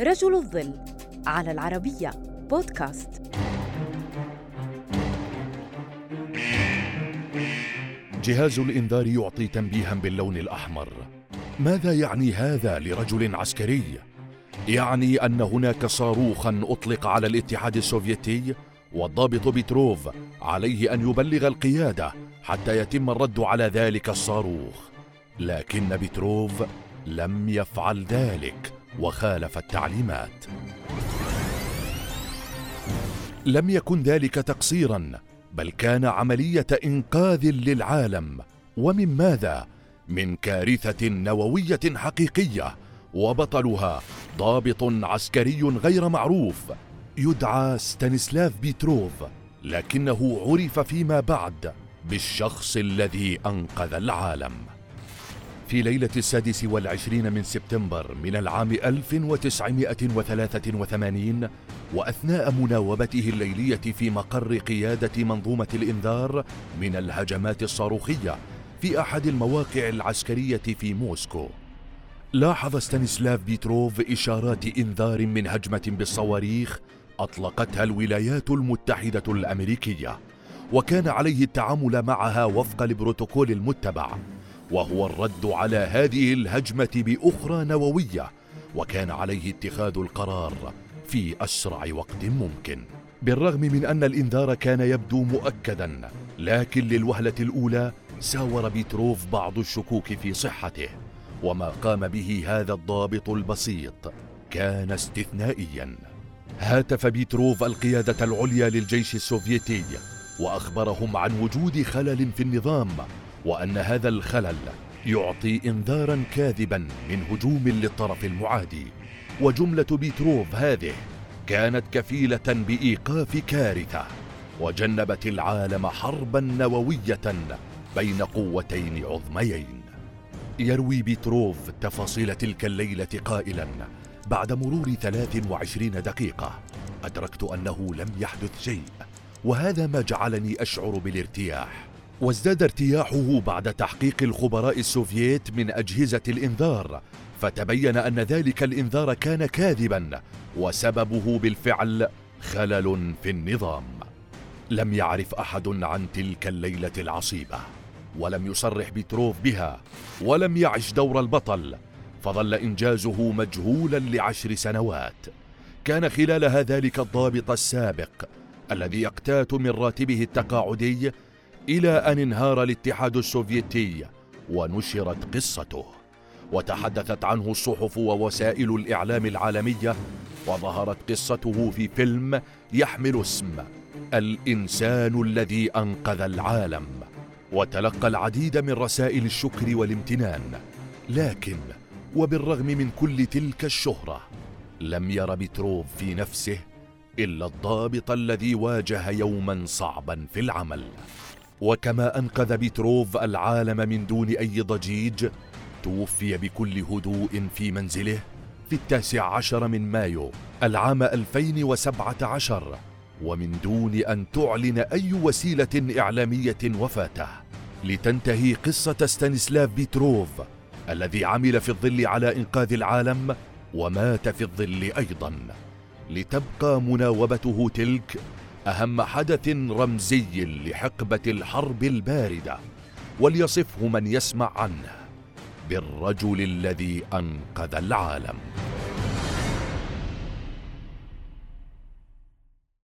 رجل الظل على العربية بودكاست. جهاز الإنذار يعطي تنبيها باللون الأحمر. ماذا يعني هذا لرجل عسكري؟ يعني أن هناك صاروخا أطلق على الاتحاد السوفيتي والضابط بيتروف عليه أن يبلغ القيادة حتى يتم الرد على ذلك الصاروخ. لكن بيتروف لم يفعل ذلك. وخالف التعليمات. لم يكن ذلك تقصيرا بل كان عملية إنقاذ للعالم. ومن ماذا؟ من كارثة نووية حقيقية وبطلها ضابط عسكري غير معروف يدعى ستانيسلاف بيتروف لكنه عرف فيما بعد بالشخص الذي أنقذ العالم. في ليلة السادس والعشرين من سبتمبر من العام 1983 وأثناء مناوبته الليلية في مقر قيادة منظومة الإنذار من الهجمات الصاروخية في أحد المواقع العسكرية في موسكو. لاحظ ستانيسلاف بيتروف إشارات إنذار من هجمة بالصواريخ أطلقتها الولايات المتحدة الأمريكية وكان عليه التعامل معها وفق البروتوكول المتبع. وهو الرد على هذه الهجمة بأخرى نووية وكان عليه اتخاذ القرار في أسرع وقت ممكن. بالرغم من أن الإنذار كان يبدو مؤكدا لكن للوهلة الأولى ساور بيتروف بعض الشكوك في صحته وما قام به هذا الضابط البسيط كان استثنائيا. هاتف بيتروف القيادة العليا للجيش السوفيتي وأخبرهم عن وجود خلل في النظام وأن هذا الخلل يعطي إنذارا كاذبا من هجوم للطرف المعادي وجملة بيتروف هذه كانت كفيلة بإيقاف كارثة وجنبت العالم حربا نووية بين قوتين عظميين. يروي بيتروف تفاصيل تلك الليلة قائلا بعد مرور 23 دقيقة أدركت أنه لم يحدث شيء وهذا ما جعلني أشعر بالارتياح. وازداد ارتياحه بعد تحقيق الخبراء السوفييت من أجهزة الإنذار فتبين أن ذلك الإنذار كان كاذبا وسببه بالفعل خلل في النظام. لم يعرف أحد عن تلك الليلة العصيبة ولم يصرح بيتروف بها ولم يعش دور البطل فظل إنجازه مجهولا لعشر سنوات. كان خلالها ذلك الضابط السابق الذي يقتات من راتبه التقاعدي إلى أن انهار الاتحاد السوفيتي ونشرت قصته وتحدثت عنه الصحف ووسائل الإعلام العالمية وظهرت قصته في فيلم يحمل اسم الإنسان الذي أنقذ العالم. وتلقى العديد من رسائل الشكر والامتنان لكن وبالرغم من كل تلك الشهرة لم ير بتروف في نفسه إلا الضابط الذي واجه يوما صعبا في العمل. وكما أنقذ بيتروف العالم من دون أي ضجيج توفي بكل هدوء في منزله في التاسع عشر من مايو العام 2017 ومن دون أن تعلن أي وسيلة إعلامية وفاته. لتنتهي قصة ستانيسلاف بيتروف الذي عمل في الظل على إنقاذ العالم ومات في الظل أيضا. لتبقى مناوبته تلك أهم حدث رمزي لحقبة الحرب الباردة وليصفه من يسمع عنه بالرجل الذي أنقذ العالم.